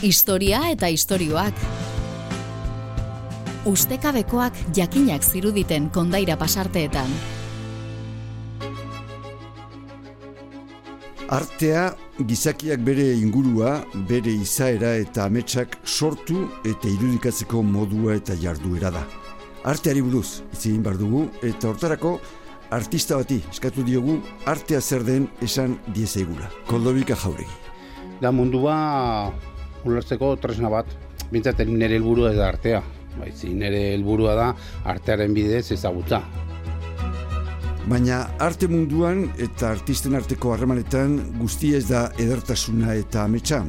Historia eta istorioak. Ustekabekoak jakinak ziruditen kondaira pasarteetan. Artea, gizakiak bere ingurua, bere izaera eta ametsak sortu eta irudikatzeko modua eta jarduera da. Arteari buruz, itzegin bar dugu, eta hortarako, artista bati, eskatu diogu, artea zer den esan diezaigula. Koldobika jauregi. Da mundua ulertzeko tresna bat, bintzaten nire helburua ez da artea. Baizi, nire helburua da artearen bidez ezagutza. Baina arte munduan eta artisten arteko harremanetan guztia ez da edertasuna eta ametsa.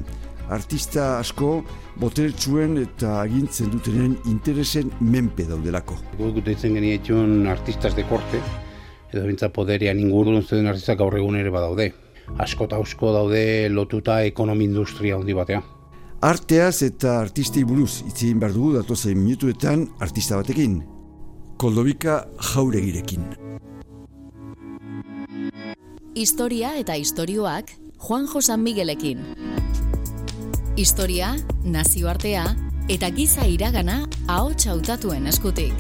Artista asko boteretsuen eta agintzen dutenen interesen menpe daudelako. Guk deitzen genietxun artistas de korte, edo bintza poderian ingurun zeden artistak gaur egun ere badaude. Asko eta asko daude lotuta ekonomi industria handi batea. Arteaz eta artistei buruz itzegin behar dugu datozen minutuetan artista batekin. Koldobika jauregirekin. Historia eta istorioak Juanjo San Miguelekin. Historia, nazioartea eta giza iragana ahots hautatuen eskutik.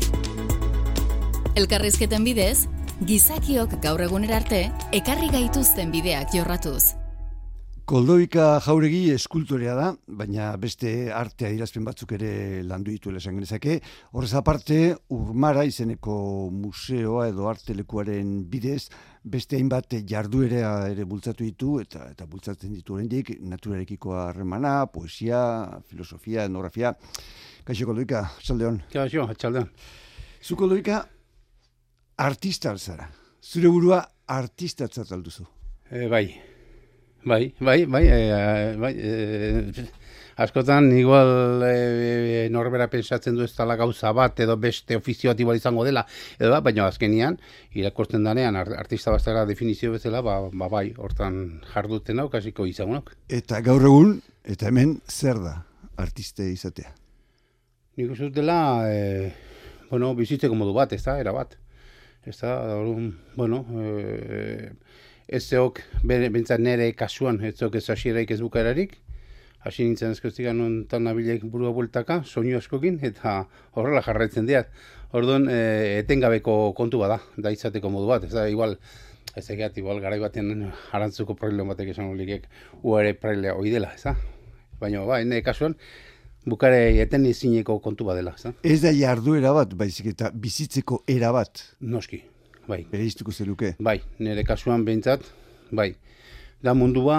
Elkarrizketen bidez, gizakiok gaur egunera arte ekarri gaituzten bideak jorratuz. Koldoika jauregi eskultorea da, baina beste artea irazpen batzuk ere landu dituela esan genezake. Horrez aparte, Urmara izeneko museoa edo artelekuaren bidez, beste hainbat jarduerea ere bultzatu ditu eta eta bultzatzen ditu oraindik naturarekiko harremana, poesia, filosofia, etnografia. Kaixo Koldoika, txaldeon. Kaixo, txaldeon. Zu Koldoika artista alzara. Zure burua artistatzat alduzu. E, bai, Bai, bai, bai, e, bai, e, askotan igual e, norbera pensatzen du ez dela gauza bat edo beste ofizio bat izango dela, edo ba, baina azkenian, irakortzen danean artista bastara definizio bezala, ba, ba bai, hortan jarduten hau, kasiko izango Eta gaur egun, eta hemen zer da artiste izatea? Nik uste dela, e, bueno, bizitzeko modu bat, ez da, era bat. Ez da, bueno, e, ez zeok, bentsat nire kasuan, ez zeok ez hasieraik ez bukararik, hasi nintzen ezkoztik anon tan nabilek burua bultaka, soinu askokin, eta horrela jarraitzen diat. Orduan, e, etengabeko kontu bada, da izateko modu bat, ez da, igual, ez egiat, igual, gara batean arantzuko problema batek esan olikek, uare prailea hoi dela, ez da? Baina, ba, nire kasuan, bukare eten izineko kontu badela, ez da? Ez da jarduera bat, baizik eta bizitzeko era bat. Noski, bai. Bereiztuko zeluke. Bai, nire kasuan behintzat, bai. Da mundua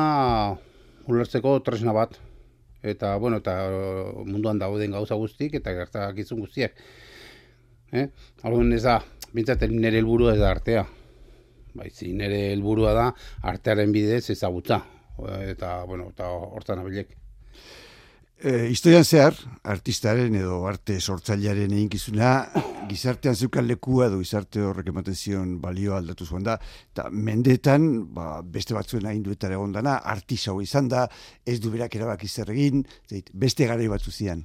ulertzeko tresna bat. Eta, bueno, eta munduan dauden gauza guztik, eta gertak izun guztiak. Eh? Algun ez da, bintzat nire helburua ez da artea. Bai, zi, nire helburua da artearen bidez ezagutza. Eta, bueno, eta hortan abilek. E, historian zehar, artistaren edo arte sortzailearen eginkizuna, gizartean zeukan lekua edo gizarte horrek ematen zion balio aldatu zuen da, eta mendetan, ba, beste batzuen hain duetara egon dana, artisau izan da, ez du berak erabak zer egin, zeit, beste gara batzu zian.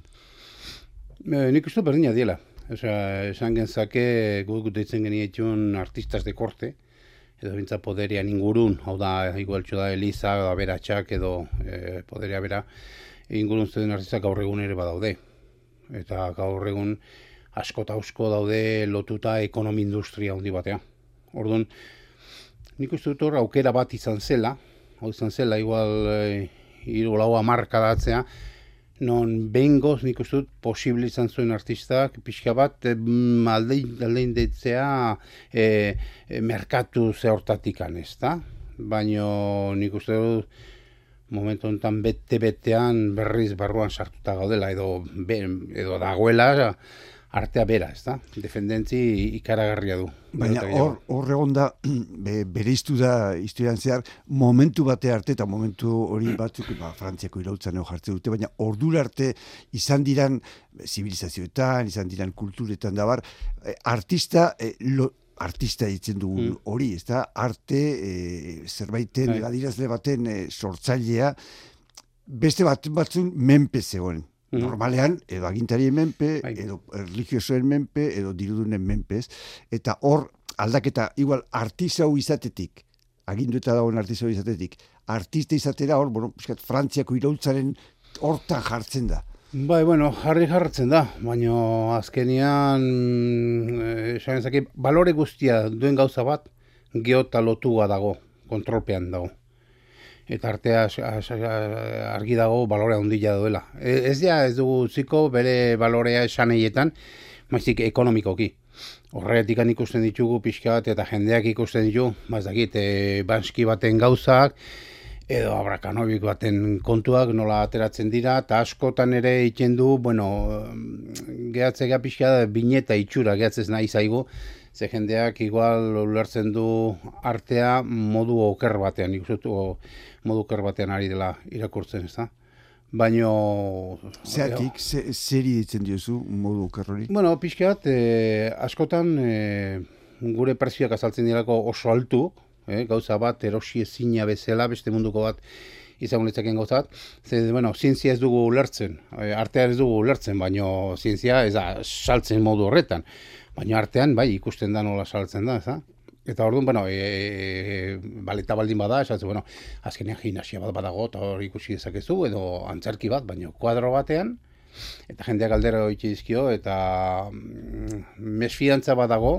E, nik uste berdina diela. Osa, esan genzake, guk deitzen genietxun artistas de korte, edo bintza poderian ingurun, hau da, igualtxo da Eliza, edo aberatxak, edo e, poderia bera, ingurun zeden artistak gaur egun ere badaude. Eta gaur egun asko eta asko daude lotuta ekonomi industria handi batea. Orduan, nik uste dut aukera bat izan zela, hau izan zela, igual e, iru lau amarka datzea, non behingoz nik uste dut posible izan zuen artistak, pixka bat, e, aldein, aldein detzea e, e, merkatu zehortatikan, ez da? Baina nik uste dut, momentu honetan bete-betean berriz barruan sartuta gaudela edo edo dagoela artea bera, ez da? Defendentzi ikaragarria du. Baina hor, hor egon da, be, bere da historian zehar, momentu bate arte eta momentu hori batzuk, ba, frantziako irautzan eo jartzen dute, baina ordura arte izan diran zibilizazioetan, izan diran kulturetan da bar, eh, artista, eh, lo, artista ditzen dugu mm. hori, ez da, arte, e, zerbaiten. Bai. adirazle baten e, sortzailea, beste bat batzun menpe zegoen. Mm. Normalean, edo agintarien menpe. Bai. edo religiosoen menpe, edo dirudunen menpez, eta hor, aldaketa, igual, artista izatetik, agindu eta dagoen artista izatetik, artista izatera hor, bueno, Frantziako iraultzaren hortan jartzen da. Bai, bueno, jarri jartzen da, baina azkenian, mm, esan ezake, balore guztia duen gauza bat, geota lotua dago, kontrolpean dago. Eta artea argi dago balorea ondila duela. E, ez ja, ez dugu ziko bere balorea esaneietan, maizik ekonomikoki. Horretik ikusten ditugu pixka bat eta jendeak ikusten ditu, bazakit, e, banski baten gauzak, edo abrakanobik baten kontuak nola ateratzen dira, eta askotan ere egiten du, bueno, gehatzea pixka da, bineta itxura gehatzez nahi zaigu, ze jendeak igual ulertzen du artea modu oker batean, ikustu modu oker batean ari dela irakurtzen, ez da? Baino... Zeatik, zeri ditzen diozu modu oker hori? Bueno, pixka bat, eh, askotan eh, gure prezioak azaltzen dirako oso altu, eh, gauza bat erosi ezina bezala beste munduko bat izango litzaken gauza bat. Ze, bueno, zientzia ez dugu ulertzen, eh, artea ez dugu ulertzen, baino zientzia ez da saltzen modu horretan. Baina artean, bai, ikusten da nola saltzen da, ez Eta orduan, bueno, e, e, baleta baldin bada, esatzu, bueno, azkenean gimnasia bat badago, eta hori ikusi dezakezu, edo antzerki bat, baina kuadro batean, eta jendeak aldera hori dizkio, eta mm, mesfiantza badago,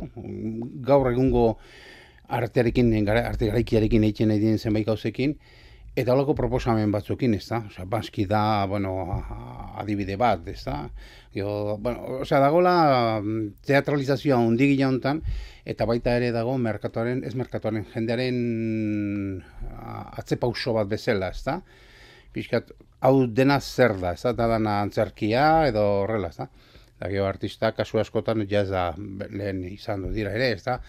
gaur egungo artearekin, arte garaikiarekin egiten nahi dien zenbait gauzekin, eta holako proposamen batzuekin, ez da? Osea, baski da, bueno, adibide bat, ez da? Jo, bueno, osea, dagola mm, teatralizazioa undi hontan eta baita ere dago merkatuaren, ez merkatuaren, jendearen atze pauso bat bezala, ez da? Piskat, hau dena zer da, ez? Da dana antzerkia edo horrela, ez da? Da, artista, kasu askotan, jazda lehen izan du dira ere, ez da?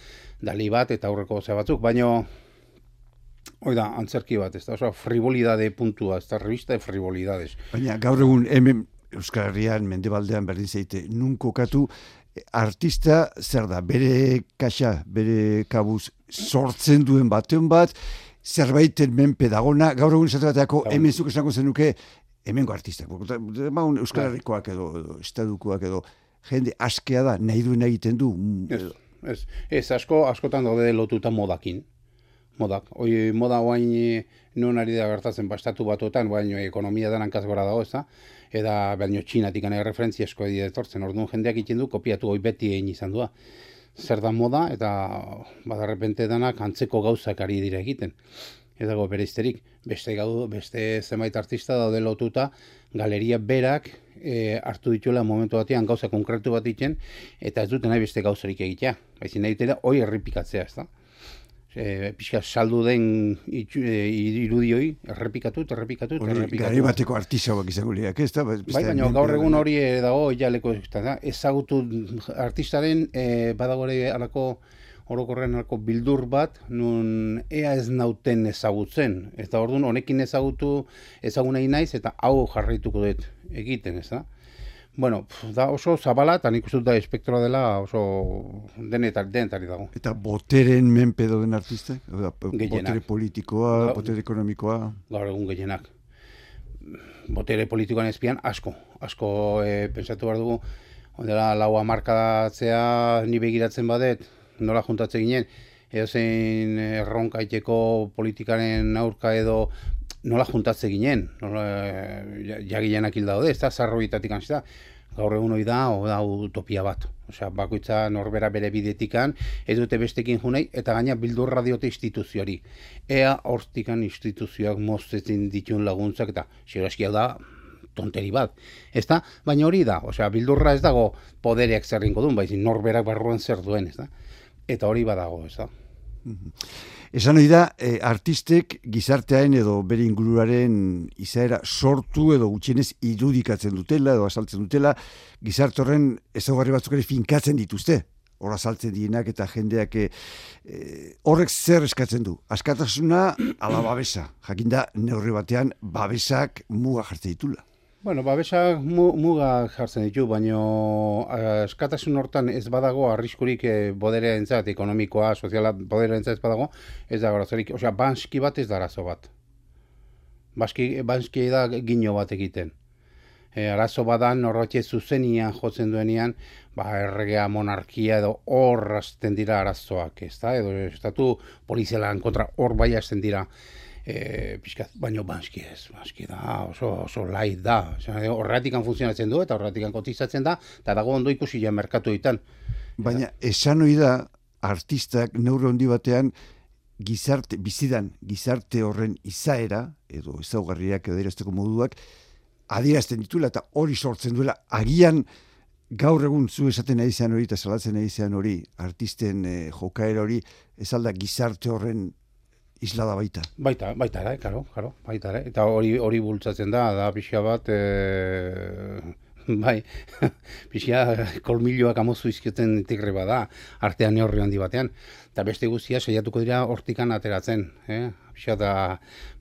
dali bat eta aurreko ze batzuk, baino hoi da, antzerki bat, ez da, oso frivolidade puntua, ez da, revista de frivolidades. Baina gaur egun hemen Euskal Herrian, Mendebaldean berdin zeite, nun kokatu, artista zer da, bere kaxa, bere kabuz sortzen duen batean bat, zerbaiten men pedagona, gaur egun esatu bateako, hemen zuk esango zenuke, hemengo artista, Euskal bai. Herrikoak edo, estadukoak edo, jende askea da, nahi duen egiten du. Ez ez, ez asko, askotan daude lotuta modakin. Modak, oi moda guain non ari da gertatzen bastatu batuetan, baina ekonomia da hankaz gora dago, ez da? Eda, baino txinatik anai referentzia esko edo etortzen, orduan jendeak itzen du, kopiatu hoi beti egin izan du. Zer da moda, eta badarrepente danak antzeko gauzak ari dira egiten. Ez dago bere izterik, beste, gau, beste zenbait artista daude lotuta, galeria berak e, hartu dituela momentu batean gauza konkretu bat ditzen, eta ez dute nahi beste gauzarik egitea. Baizi nahi dutela, hoi errepikatzea, ez da? E, pixka saldu den itxu, e, irudioi, errepikatu, errepikatu, errepikatu. Gari bateko artisauak izango liak, ez da? Bai, baina gaur egun hori dago, jaleko, ezagutu artistaren, e, badagore alako, orokorren alako bildur bat, nun ea ez nauten ezagutzen. Eta orduan honekin ezagutu ezagunei naiz, eta hau jarraituko dut egiten, ez da? Bueno, da oso zabala, eta nik da espektroa dela oso denetar, denetari dago. Eta boteren menpe den artista? Botere politikoa, botere ekonomikoa? Gaur egun gehienak. Botere politikoan ezpian, asko. Asko e, pensatu behar dugu, ondela laua markadatzea ni begiratzen badet, nola juntatze ginen, edo zein erronka politikaren aurka edo nola juntatze ginen, nola, jagilenak hil daude, ez da, zarroitatik anzita, gaur egun hori da, o da utopia bat. Osea, bakoitza norbera bere bidetikan, ez dute bestekin junei, eta gaina bildurra diote instituzioari. Ea hortikan instituzioak moztetzen ditun laguntzak, eta xerazkia da, tonteri bat. Ez da, baina hori da, osea, bildurra ez dago podereak zerrinko duen, baizik norberak barruan zer duen, ez da eta hori badago, ez da. Mhm. Esan hori da, e, artistek gizartearen edo bere ingururaren izaera sortu edo gutxienez irudikatzen dutela edo asaltzen dutela, gizarte horren ezaugarri batzuk ere finkatzen dituzte. Hora saltzen dienak eta jendeak e, horrek zer eskatzen du. Askatasuna ala babesa. Jakinda neurri batean babesak muga jartzen ditula. Bueno, babesak muga jartzen ditu, baina eh, eskatasun hortan ez badago arriskurik e, boderea entzat, ekonomikoa, soziala, boderea ez badago, ez da garazorik, osea, banski bat ez da arazo bat. Baski, banski da gino bat egiten. E, arazo badan, norratxe zuzenian jotzen duenian, ba, erregea monarkia edo hor dira arazoak, ez da? Edo estatu polizialan kontra hor bai dira e, pixkat, baino banski ez, banski da, oso, oso lait da. Horratikan funtzionatzen du eta horratikan kotizatzen da, eta dago ondo ikusi ja merkatu ditan. Baina esan hori da, artistak neuro handi batean, gizarte, bizidan gizarte horren izaera, edo ezaugarriak edo moduak, adierazten ditula eta hori sortzen duela, agian gaur egun zu esaten nahi izan hori eta salatzen nahi izan hori, artisten e, jokaera hori, ez alda gizarte horren isla da baita. Baita, baita, eh, karo, karo, baita, eh. eta hori hori bultzatzen da, da pixia bat, e, bai, pixia kolmilloak amozu izkioten integre bada, artean neurri handi batean, eta beste guztia saiatuko dira hortikan ateratzen, eh? pixia da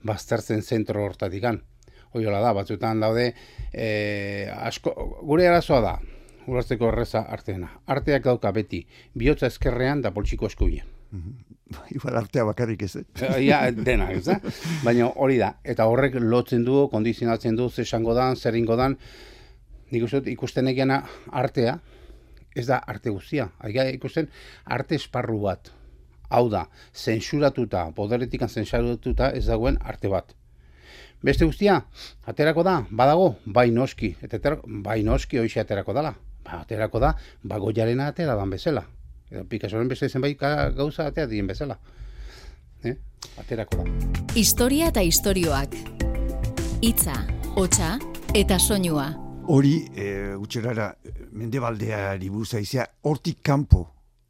baztertzen zentro hortatikan. Oiola da, batzutan daude, e, asko, gure arazoa da, urazteko erreza arteena. Arteak dauka beti, bihotza eskerrean da poltsiko eskubian. Igual artea bakarrik ez, eh? Ia, dena, ez da? Baina hori da, eta horrek lotzen du, kondizionatzen du, zesango dan, zer ingo dan, nik uste ikusten egiana artea, ez da arte guztia. Aiga ikusten arte esparru bat. Hau da, zensuratuta, poderetik zensuratuta ez dagoen arte bat. Beste guztia, aterako da, badago, bai noski, eta bai noski hoxe aterako dala. Ba, aterako da, bagoiarena atera dan bezala. Picassoren beste zenbait gauza atea dien bezala. Eh? Aterako da. Historia eta istorioak. Itza, hotsa eta soinua. Hori, e, utxerara, mendebaldea ribuza izia, hortik kanpo,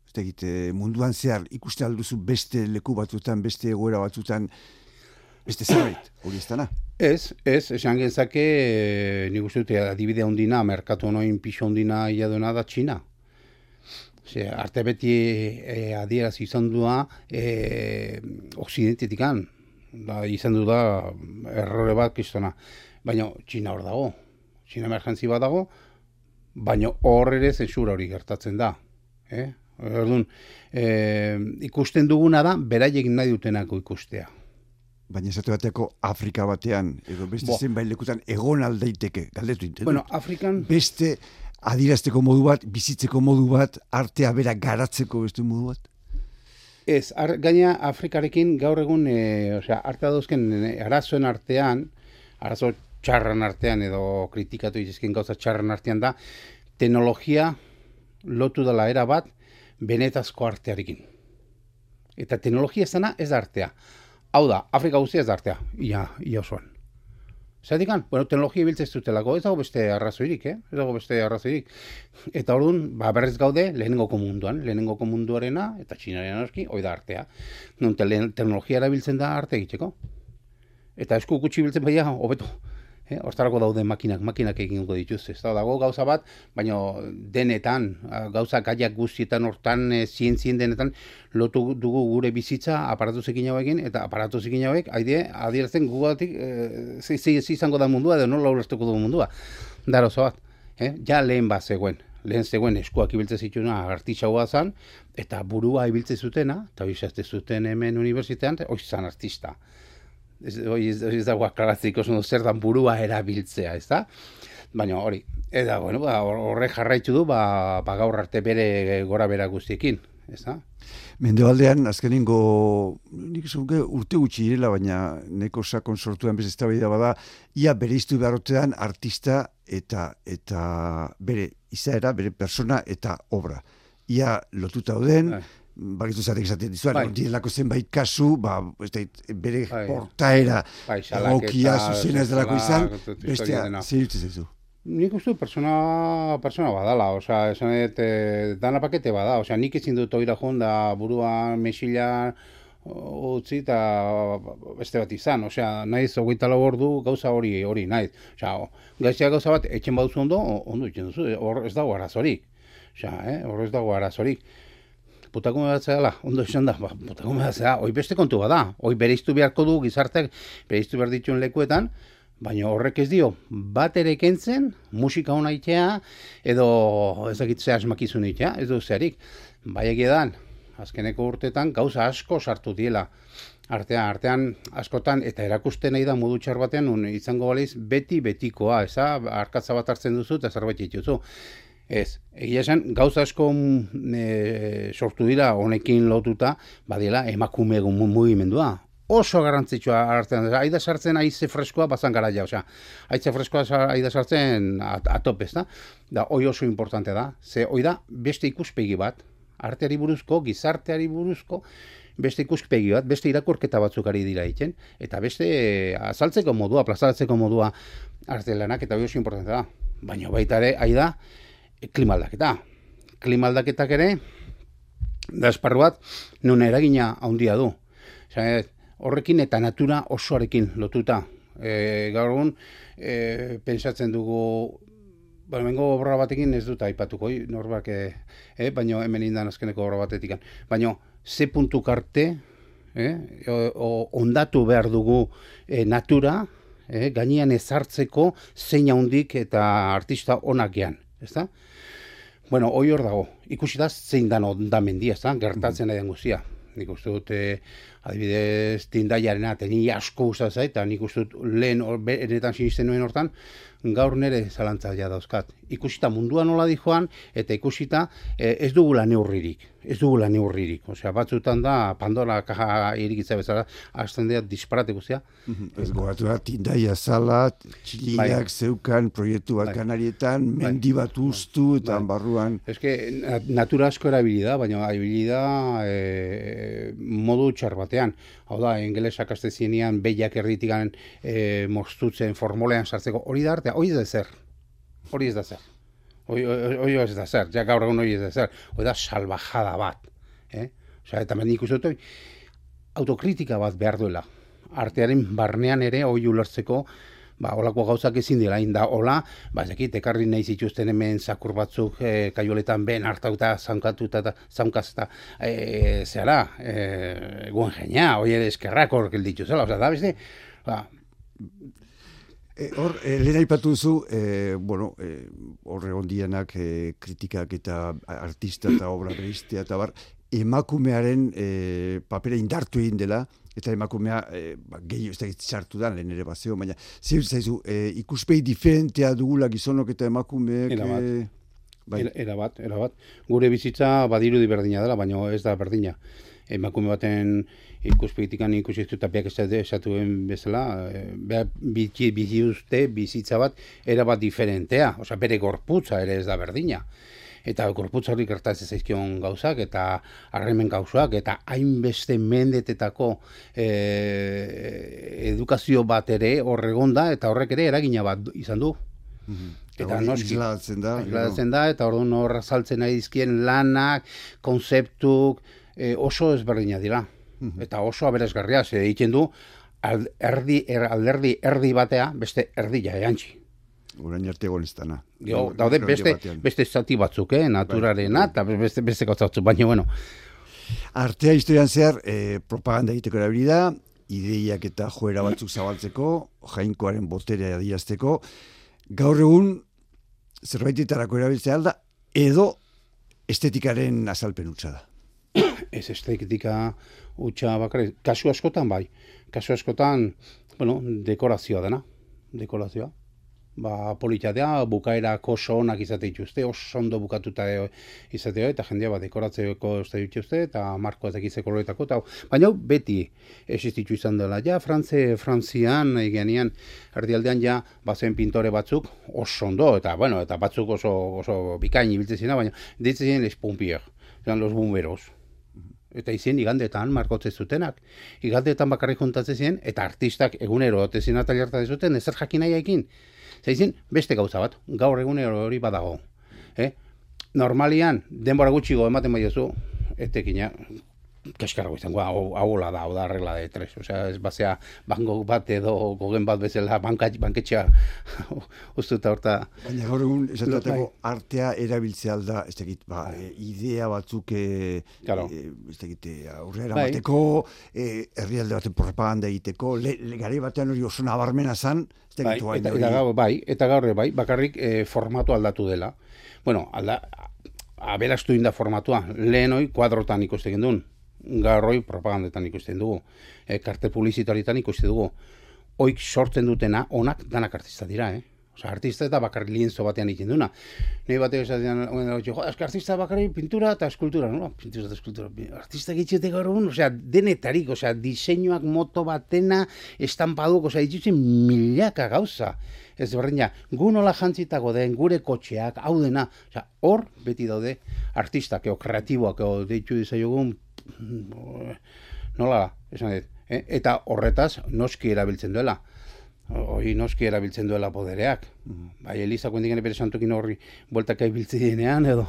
ez egite, munduan zehar, ikuste alduzu beste leku batzutan, beste egoera batzutan, beste zerbait, hori ez dana? Ez, ez, esan genzake, e, nik uste dute, adibidea ondina, merkatu noin pixo ondina ia duena da Txina. Ze, arte beti e, adieraz izan dua e, oksidentetikan, da, izan du da errore bat kistona. Baina Txina hor dago, Txina emergentzi bat dago, baina hor ere zensura hori gertatzen da. Eh? Orduan, e, ikusten duguna da, beraiek nahi dutenako ikustea. Baina esate bateko Afrika batean, edo beste zenbait lekutan egon aldeiteke, galdetu Bueno, Afrikan... Beste adirazteko modu bat, bizitzeko modu bat, artea bera garatzeko beste modu bat? Ez, ar, gaina Afrikarekin gaur egun, e, osea, artea dauzken e, arazoen artean, arazo txarran artean edo kritikatu izizken gauza txarran artean da, teknologia lotu dela era bat benetazko artearekin. Eta teknologia ez dana ez da artea. Hau da, Afrika guztia ez da artea, ia, ia osoan. Zertikan, bueno, teknologia biltzen zutelako, ez dago beste arrazoirik, eh? Ez dago beste arrazoirik. Eta orduan, ba, berrez gaude, lehenengo komunduan, lehenengo komunduarena, eta txinaren aski, hoi da artea. Non, teknologia erabiltzen da arte egiteko. Eta esku gutxi biltzen baina, hobeto. Eh, Ostarako daude makinak, makinak egingo dituz. Ez dago gauza bat, baina denetan, gauza gaiak guztietan hortan, e, zientzien denetan, lotu dugu gure bizitza aparatu zekin hauekin, eta aparatu zekin hauek, haide, adierazten gugatik, e, zi, izango da mundua, edo nola ulertuko du mundua. Daro bat, eh? ja lehen bat zegoen. Lehen zegoen eskuak ibiltze zituna artixaua zan, eta burua ibiltze zutena, eta hori zuten hemen unibertsitean, hori zan artista ez, ez, dago aklaratziko zer dan burua erabiltzea, ez da? Baina hori, eta bueno, ba, horre jarraitu du, ba, ba gaur arte bere gora bera guztiekin, ez da? Mendebaldean, azkenengo, nik esango urte gutxi direla, baina neko sakon sortuan bez ez bada, ia bere iztu beharrotean artista eta eta bere izaera, bere persona eta obra. Ia lotuta dauden, bai bakizu zatek izaten dizuan, bai. direlako zenbait kasu, ba, ez da, bere bai. portaera bai, egokia zuzena ez delako izan, bestea, zer dut zezu? Nik uste persona, persona badala, osea, esan dut, eh, dana pakete bada, osea, nik ezin dut oira jonda burua mesila utzi eta beste bat izan, osea, naiz hogeita lau ordu gauza hori hori naiz. Osea, gaizia gauza bat etxen baduzu ondo, ondo itxen duzu, hor ez dago arazorik. Osea, eh, hor ez dago arazorik putakume bat zela, ondo esan da, ba, putakume bat zela, oi beste kontu bada, oi bereiztu beharko du gizartek, bereiztu behar dituen lekuetan, baina horrek ez dio, bat ere kentzen, musika hona itea, edo ezakitzea asmakizun itea, ez du zerik, bai egidan, azkeneko urtetan, gauza asko sartu diela, artean, artean askotan, eta erakusten nahi da modu txar batean, un, izango baliz, beti betikoa, eza, arkatza bat hartzen duzu, eta zerbait dituzu. Ez, egia esan, gauza asko mm, e, sortu dira honekin lotuta, badela emakume mugimendua. oso garrantzitsua hartzen. Aida sartzen aize freskoa bazan garaia, osea, aize freskoa aida sartzen atope, da? Da, hoi oso importante da. Ze, hoi da, beste ikuspegi bat, arteari buruzko, gizarteari buruzko, beste ikuspegi bat, beste irakurketa batzuk ari dira egiten, eta beste azaltzeko modua, plazaratzeko modua arte lanak, eta hori oso importante da. Baina baita ere, aida, klimaldaketa. Klimaldaketak ere, da esparru bat, non eragina handia du. Osea, horrekin eta natura osoarekin lotuta. E, gaur egun, e, pensatzen dugu, bueno, mengo obra batekin ez dut aipatuko, norbak, e, e, baina hemen indan azkeneko obra batetik. Baina, ze puntu karte, e, o, ondatu behar dugu e, natura, e, gainean ezartzeko zein handik eta artista onak gean, ezta? Bueno, hoi hor dago, ikusi da zein dan ondamendia, ezta? Gertatzen nahi den guztia nik uste dut, eh, adibidez, tindaiaren ateni asko usta eta nik uste dut lehen enetan sinisten nuen hortan, gaur nere zalantza ja dauzkat. Ikusita mundua nola di joan, eta ikusita eh, ez dugula neurririk ez dugula neurririk. Osea, batzutan da, Pandora kaja irikitza bezala, hasten dira disparate guztia. Mhm. Ez gogatu da, tindaia zala, txiliak bai. zeukan proiektu bat bai. kanarietan, bai. mendi bat ustu eta bai. barruan. Que, natura asko erabili da, baina erabili da e, modu txar batean. Hau da, ingelesak azte zienean, behiak erditikan e, mostutzen formolean sartzeko, hori da artea, hori da zer. Hori ez da zer. Hoi ez da zer, ja gaur egun hoi ez da zer, hoi da salvajada bat. Eh? Osa, eta mendik uste dut, autokritika bat behar duela. Artearen barnean ere hoi ulertzeko, ba, olako gauzak ezin dira, inda, hola, ba, zekit, ekarri nahi zituzten hemen zakur batzuk e, kaioletan ben hartauta, zaunkatuta, eta zaunkazta, e, zehara, e, guen genia, hoi ere eskerrak hor zela, oza, da, beste, ba, E, hor, e, lehen aipatu duzu, e, bueno, e, horre ondienak e, kritikak eta artista eta obra beristea eta bar, emakumearen e, papera indartu egin dela, eta emakumea e, ba, gehi ez da txartu da, lehen ere bazio, baina zehir zaizu, e, ikuspei diferentea dugula gizonok eta emakumeek... Era e, bai. era, bat, era bat. Gure bizitza badiru berdina dela, baina ez da berdina. Emakume baten ikuspegitikan ikusi ez tapiak esatuen bezala, e, behar bizi, bizi uste bizitza bat era bat diferentea, osea bere gorputza ere ez da berdina. Eta gorputza hori gertatzen zaizkion gauzak eta harremen gauzak eta hainbeste mendetetako e, edukazio bat ere horregonda eta horrek ere eragina bat izan du. Mhm. Eta noski, da, da, eta orduan horra saltzen nahi dizkien lanak, konzeptuk, e, oso ezberdina dira. Mhm. eta oso aberesgarria ze egiten du erdi er, alderdi erdi batea beste erdia eantzi Orain arte gonestana. Jo, daude beste beste zati batzuk, eh, naturarena bai. eta beste beste batzuk, baina bueno. Artea historian zehar, eh, propaganda egiteko erabilida, ideiak eta joera batzuk zabaltzeko, jainkoaren boterea adierazteko, gaur egun zerbaitetarako erabiltzea alda, edo estetikaren azalpen utza da. Ez estetika utxa bakare, kasu askotan bai, kasu askotan, bueno, dekorazioa dena, dekorazioa. Ba, politxatea, bukaera koso onak izate dituzte, oso ondo bukatuta izate eta jendea ba, dekoratzeko uste dituzte, eta marko ez dakizeko horretako, eta baina beti existitu izan dela, ja, Frantze, Frantzian, egenean, erdialdean ja, bazen pintore batzuk, oso ondo, eta, bueno, eta batzuk oso, oso bikain ibiltzen zina, baina, ditzen ziren les pompier, los bomberos, eta izien igandetan markotze zutenak. Igandetan bakarrik juntatzen ziren, eta artistak egunero otezin ataliarta zuten, ezer jakin nahi ekin. Zaizien, beste gauza bat, gaur egunero hori badago. Eh? Normalian, denbora gutxigo ematen bai zu, etekina, kaskarrago izango, hau, hau da, hau da regla de tres, osea, ez basea bango bat edo gogen bat bezala banka, banketxea ustuta horta. Baina gaur egun, esatateko bai. artea erabiltzea alda, ez tekit, ba, e, idea batzuk, e, claro. e, ez tekit, e, aurrera bai. bateko, e, herrialde baten propaganda egiteko, le, le, gare batean hori oso nabarmena zan, ez bai, eta, eta, gaur, bai, eta gaur, bai, bakarrik e, formatu aldatu dela. Bueno, alda, aberastu inda formatua, lehen hoi kuadrotan ikusten duen, garroi propagandetan ikusten dugu, e, karte publizitaritan ikusten dugu. Oik sortzen dutena, onak danak artista dira, eh? Osa, artista eta bakarri lienzo batean egiten duna. Nei batek esaten, jo, artista bakarri pintura eta eskultura, no? Pintura eta eskultura. Artista gitxete gaur egun, osea, denetarik, osea, diseinuak moto batena, estampaduk, osea, dituzten milaka gauza. Ez berdina, gu nola jantzitako den, gure kotxeak, hau dena, osea, hor beti daude artistak, eo, kreatiboak, eo, deitu dizaiogun, nola, esan dut, eh? eta horretaz noski erabiltzen duela. Hoi noski erabiltzen duela podereak. Mm. Bai, Elisa kuendik bere santukin horri bueltaka ibiltzi denean, edo.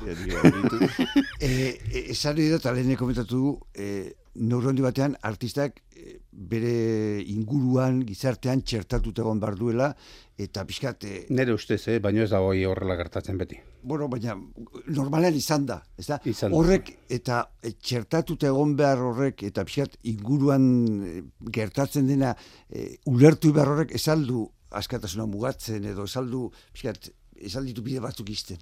e, esan dut, alene komentatu du, e, neurondi batean, artistak bere inguruan, gizartean, txertatut egon bar duela, eta pixkat... E, Nere ustez, eh? baino ez da hoi horrela gertatzen beti. Bueno, baina normalean izan da, ez da? Horrek eta e, txertatut egon behar horrek, eta pixkat inguruan gertatzen dena, e, ulertu behar horrek, esaldu askatasuna mugatzen, edo esaldu, pixkat, esalditu bide batzuk izten.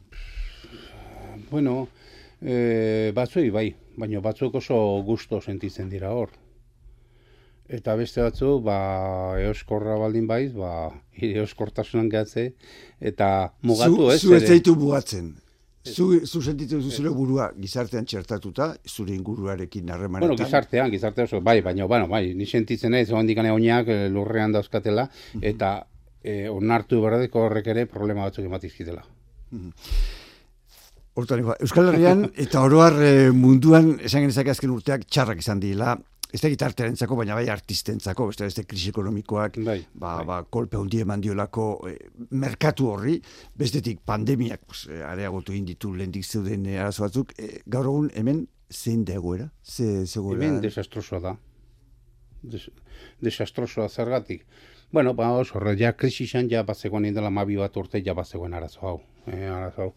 Bueno, e, batzuei bai, baina batzuk oso gusto sentitzen dira hor. Eta beste batzu, ba, eoskorra baldin baiz, ba, eoskortasunan gehatze, eta mugatu ez. Zu ez zaitu mugatzen. Zu, zu sentitzen zure burua gizartean txertatuta, zure inguruarekin harremanetan. Bueno, gizartean, gizarte oso, bai, baina, bueno, bai, ni sentitzen ez, dikane oinak eh, lurrean dauzkatela, eta e, onartu berradeko horrek ere problema batzuk ematizkitela. Hortan, Euskal Herrian, eta oroar eh, munduan, esan genezak azken urteak txarrak izan dila, ez da gitartearentzako, baina bai artistentzako, beste beste krisi ekonomikoak, bai, ba, bai. ba, kolpe hundi eman diolako eh, merkatu horri, bestetik pandemiak pues, eh, areagotu inditu lehendik zeuden eh, arazo batzuk, eh, gaur egun hemen zein da egoera? Ze, ze Hemen desastrosoa da. Des, desastrosoa zergatik. Bueno, ba, oso, ja krisisan ja bazegoen indela mabi bat urte ja bazegoen arazo hau. Eh, arazo hau.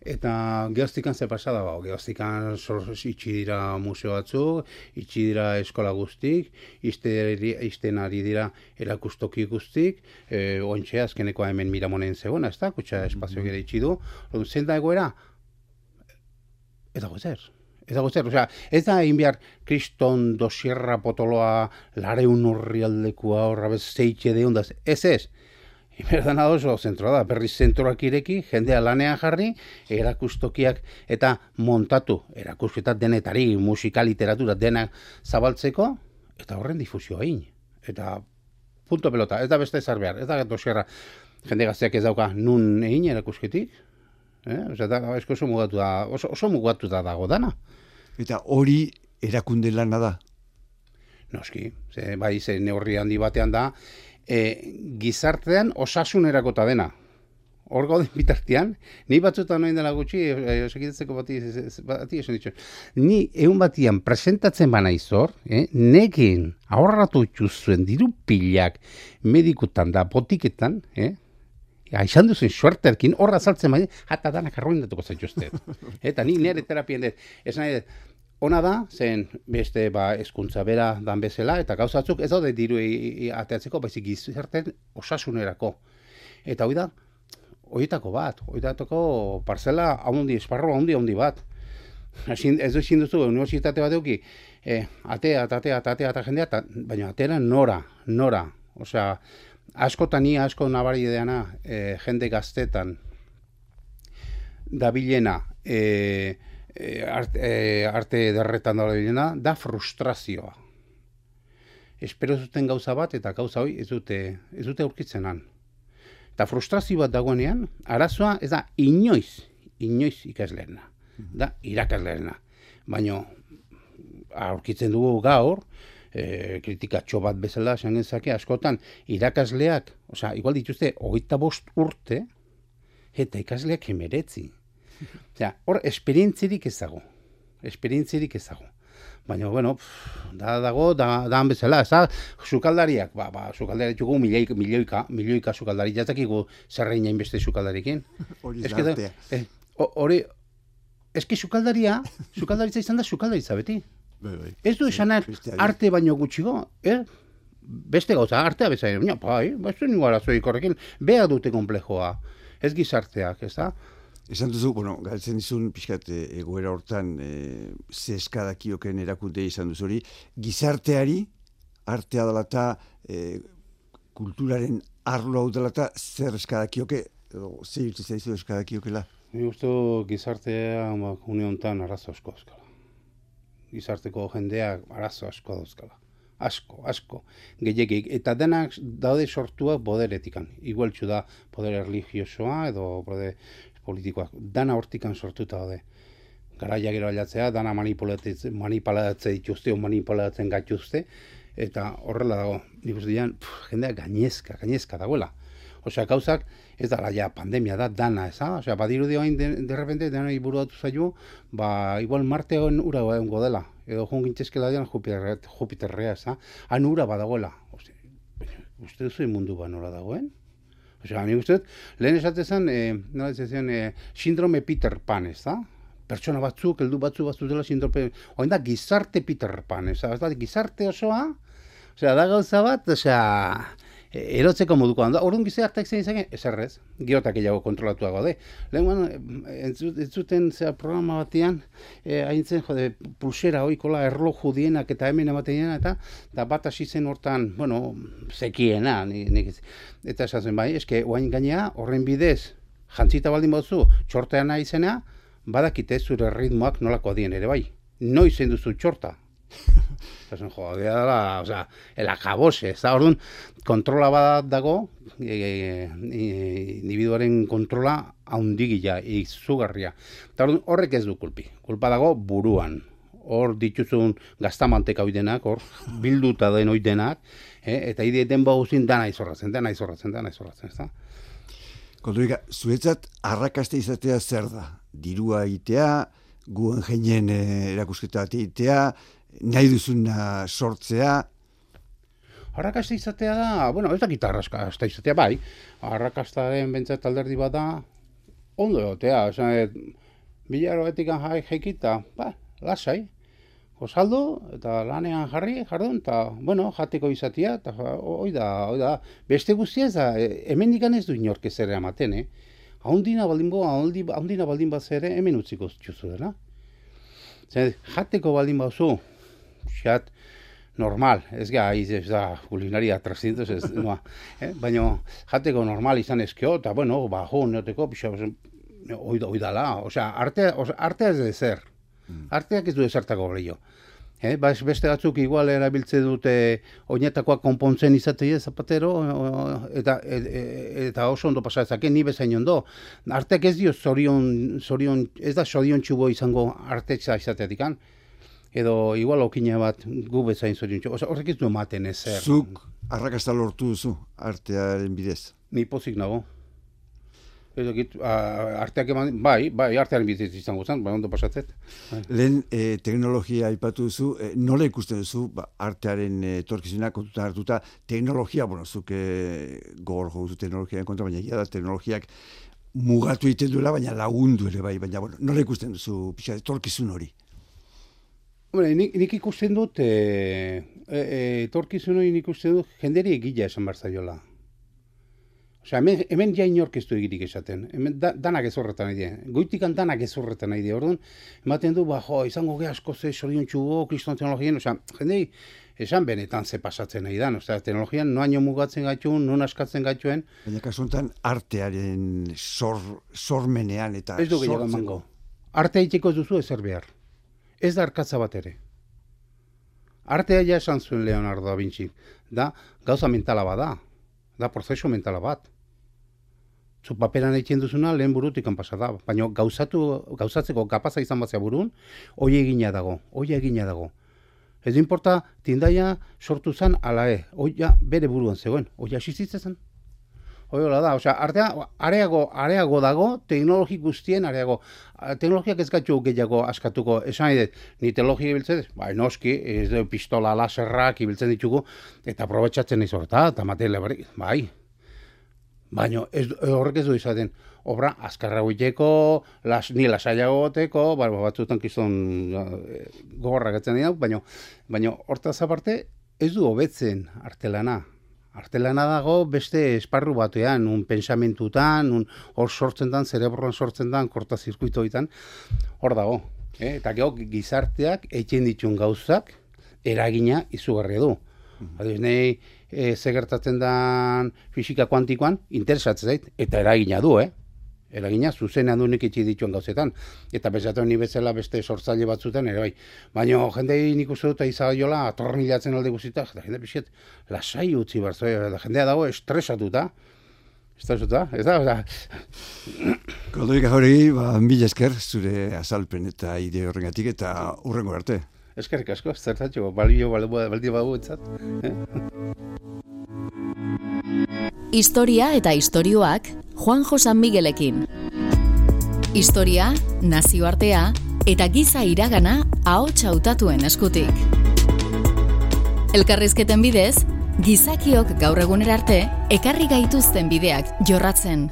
Eta geostikan ze pasada ba, geostikan itxi dira museo batzu, itxi dira eskola guztik, izten ari dira erakustoki guztik, e, ointxe azkeneko hemen miramonen zegoena, ez da, kutsa espazio gire itxi du, zen da egoera, ez dago zer. Ez dago zer, osea, ez da egin behar kriston dosierra potoloa lareun horri aldekua horra bez zeitxe de ondaz, ez ez, Iberdana oso zentroa da, berriz zentroak ireki, jendea lanean jarri, erakustokiak eta montatu, erakusketa denetari, musika, literatura, denak zabaltzeko, eta horren difusio egin. Eta punto pelota, ez da beste ezar behar, ez da dosierra jende gazteak ez dauka nun egin erakusketik, eh? Osa, da, esko oso mugatu da, oso, oso mugatu da dago dana. Eta hori erakunde lana da? Noski, ze, bai, ze neurri handi batean da, e, gizartean osasunerakota dena. Hor gauden bitartean, ni batzutan noin dela gutxi, osekitzeko bati, bati esan ditu, ni egun batian presentatzen bana izor, eh, nekin ahorratu zuen diru pilak medikutan da botiketan, eh, Ja, izan duzen suerterkin, horra saltzen baina, jata danak arruindatuko zaituzte. Eta ni nire terapien dut, esan nahi Ona da, zen beste ba, eskuntza bera dan bezala, eta gauzatzuk ez daude diru ateatzeko, baizik gizarten osasunerako. Eta hoi da, horietako bat, horietako parcela haundi, esparro haundi haundi bat. Ez du izin duzu, universitate bat euki, e, atea, atea, atea, atea, jendea, baina atera nora, nora. Osea, askotan ni asko nabari deana e, jende gaztetan dabilena, e, e, arte, e, arte derretan bilena, da frustrazioa. Espero zuten gauza bat eta gauza hori ez dute, ez dute aurkitzen han. Eta frustrazio bat dagoenean, arazoa ez da inoiz, inoiz ikasleena. Da irakasleena. Baina aurkitzen dugu gaur, e, kritikatxo bat bezala, esan zake, askotan, irakasleak, osea, igual dituzte, hogeita bost urte, eta ikasleak emeretzi. Ja, hor, esperientzirik ez dago. Esperientzirik ez dago. Baina, bueno, pff, da dago, da, da bezala, ez da, sukaldariak, ba, ba, sukaldariak txugu milioika, milioika, milioika sukaldari, jazakigu zerrein jain beste sukaldarikin. Hori da, eh, hori, eski sukaldaria, sukaldaritza izan da sukaldaritza beti. Bai, bai. Ez du esanak arte baino gutxigo, eh? Beste gauza, artea bezain, baina, bai, beste ningu arazoik horrekin, beha dute komplejoa, ez gizarteak, ez da? Esan duzu, bueno, galtzen dizun, pixkat, e, egoera hortan, e, ze eskadakioken erakunde izan duzu hori, gizarteari, artea dalata, e, kulturaren arlo hau dela eta zer eskadakioke, edo zer zaizu eskadakiokela? Ni uste gizartea ba, une honetan arazo asko dauzkala. Gizarteko jendeak arazo asko dauzkala. Asko, asko. Gehiagik. Eta denak daude sortua poderetikan. Igualtxu da poder religiosoa edo poder politikoak. Dana hortikan sortuta daude. Garaia gero alatzea, dana manipulatzen, manipulatzen dituzte, manipulatzen gatuzte. Eta horrela dago, nik uste dian, jendeak gainezka, gainezka dagoela. Osea, gauzak, ez da, ja, pandemia da, dana, ez da? Osea, badiru dioain, de, de repente, dena iburu datu zailu, ba, igual martean ura egongo dela. Edo joan gintzezkela dian Jupiter, Jupiterrea, ez da? Han ura badagoela. Osea, uste duzu mundu ba nola dagoen? Osea, ni uste, lehen esatezan, eh, nola ez zen, eh, sindrome Peter Pan, ez da? Pertsona batzuk, heldu batzu batzu dela sindrome, oin da, gizarte Peter Pan, ez da? Gizarte osoa, osea, da gauza bat, osea, E, erotzeko moduko handa. Orduan gize hartak zen izan, eserrez, geotak egiago kontrolatuago de. Lehen entzuten zera programa batean, e, haintzen, jode, pulsera oikola erloju dienak eta hemen ematen eta da bat hasi zen hortan, bueno, zekiena, nik, eta esatzen bai, eske, oain gainea, horren bidez, jantzita baldin batzu, txortean nahi zena, badakite zure ritmoak nolako adien ere bai. Noiz duzu txorta, Zasen, jo, da, o sea, el acabose, ez da, orduan, kontrola bat dago, e, e, e, individuaren kontrola haundigila, izugarria. Eta orduan, horrek ez du kulpi. Kulpa dago buruan. Hor dituzun gaztamantek hau denak, hor bilduta den hoi denak, eh? eta ide den bauzin dana izorratzen, dana izorratzen, dana izorratzen, ez da? Kodurika, zuetzat, arrakaste izatea zer da? Dirua itea, guen jeinen eh, erakusketa itea, nahi duzuna sortzea. Arrakasta izatea da, bueno, ez da gitarraska izatea, bai. Arrakasta den bentsat alderdi bat da, ondo egotea, esan, bilaro etikan jai ba, lasai. Osaldo, eta lanean jarri, jardun, eta, bueno, jateko izatea, eta hoi da, hoi da, beste guztia ez da, e, hemen ez du inork ez ere amaten, eh? Haundina baldin bo, haundina baldin bat ere hemen utziko zuzu dela. Zer, jateko baldin bat zu, xat, normal, ez ga, ez da, kulinaria 300, ez, noa, eh? baina jateko normal izan ezkeo, eta, bueno, bajo, neoteko, pixa, oidala, osea, arte, arte ez de zer, mm. arteak ez du ezartako brillo. Eh, ba, beste batzuk igual erabiltze dute oinetakoak konpontzen izatea zapatero eta e, e, eta oso ondo pasa ezake ni bezain ondo. Arteak ez dio zorion, zorion ez da zorion txubo izango artetza izateatik edo igual okina bat gu bezain zorion txo. Horrek ez du ematen ezer. Zuk arrakasta lortu duzu artearen bidez? Ni pozik nago. Edo git, arteak eman, bai, bai, artearen bidez izango zen, bai, ondo pasatzet. Bai. Lehen e, teknologia aipatu duzu, e, nola ikusten duzu ba, artearen e, torkizuna kontuta hartuta, teknologia, bueno, zuk e, gogor jo teknologiaren kontra, baina da teknologiak mugatu egiten duela, baina lagundu ere bai, baina bueno, nola ikusten duzu pixa, torkizun hori? Hombre, nik, nik ikusten dut, e, e, e, torkizun hori nik ikusten dut, jenderi egila esan barzaiola. Osea, hemen, hemen ja inork ez du egirik esaten. Hemen da, danak ez horretan nahi die. Goitikan danak ez horretan nahi. Orduan, ematen du, ba, jo, izango ge asko ze sorion txugo, kriston teknologien, osea, jendei, esan benetan ze pasatzen nahi da. Osea, teknologian noaino mugatzen gaituen, non askatzen gaituen. Baina kasuntan artearen sor, sormenean eta Ez du gehiago emango. Artea itxeko duzu ezer behar ez da arkatza bat ere. Artea ja esan zuen Leonardo da Vinci, da gauza mentala bada, da prozesu mentala bat. Zu paperan egiten duzuna lehen burutik anpasa da, baina gauzatu, gauzatzeko kapaza izan batzea burun, hoi egina dago, hoi egina dago. Ez importa, tindaia sortu zen ala e, hoi bere buruan zegoen, hoi asizitzen Hola da, osea, artea areago areago dago, teknologi guztien areago. Teknologiak ez gaitu gehiago askatuko. Esan nahi ni teknologia ibiltzen, bai, noski, ez du pistola laserrak ibiltzen ditugu eta aprobetxatzen ez horta, eta material bai. Baina ez horrek ez du izaten obra azkarra huiteko, las, ni lasaiago goteko, bai, batzutan kizton uh, gogorra dira, baina baina hortaz aparte ez du hobetzen artelana artelana dago beste esparru batean, un pensamentutan, un hor sortzen dan, zerebroan sortzen dan, korta zirkuitoetan, hor dago. Eh? Eta geho, gizarteak etxen ditun gauzak, eragina izugarri du. Adibidez, nahi e, ze gertatzen da fisika kuantikoan, interesatzen zait, eta eragina du, eh? Eragina zuzenean du nik itxi dituen gauzetan. Eta bezatu ni bezala beste sortzaile batzuten, ere bai. Baina jendei nik uste dut izaiola atornilatzen alde guzita, eta jende pixet lasai utzi barzo, eta jendea dago estresatuta. Estresatuta, ez da, oza. Koldorik hori, ba, mila esker, zure azalpen eta ide horrengatik eta urrengo arte. Eskerrik asko, zertatxo, balio, balio, balio, balio, entzat. Historia eta istorioak Juan Josan Miguelekin. Historia, nazioartea eta giza iragana ahots hautatuen eskutik. Elkarrizketen bidez, gizakiok gaur egunera arte ekarri gaituzten bideak jorratzen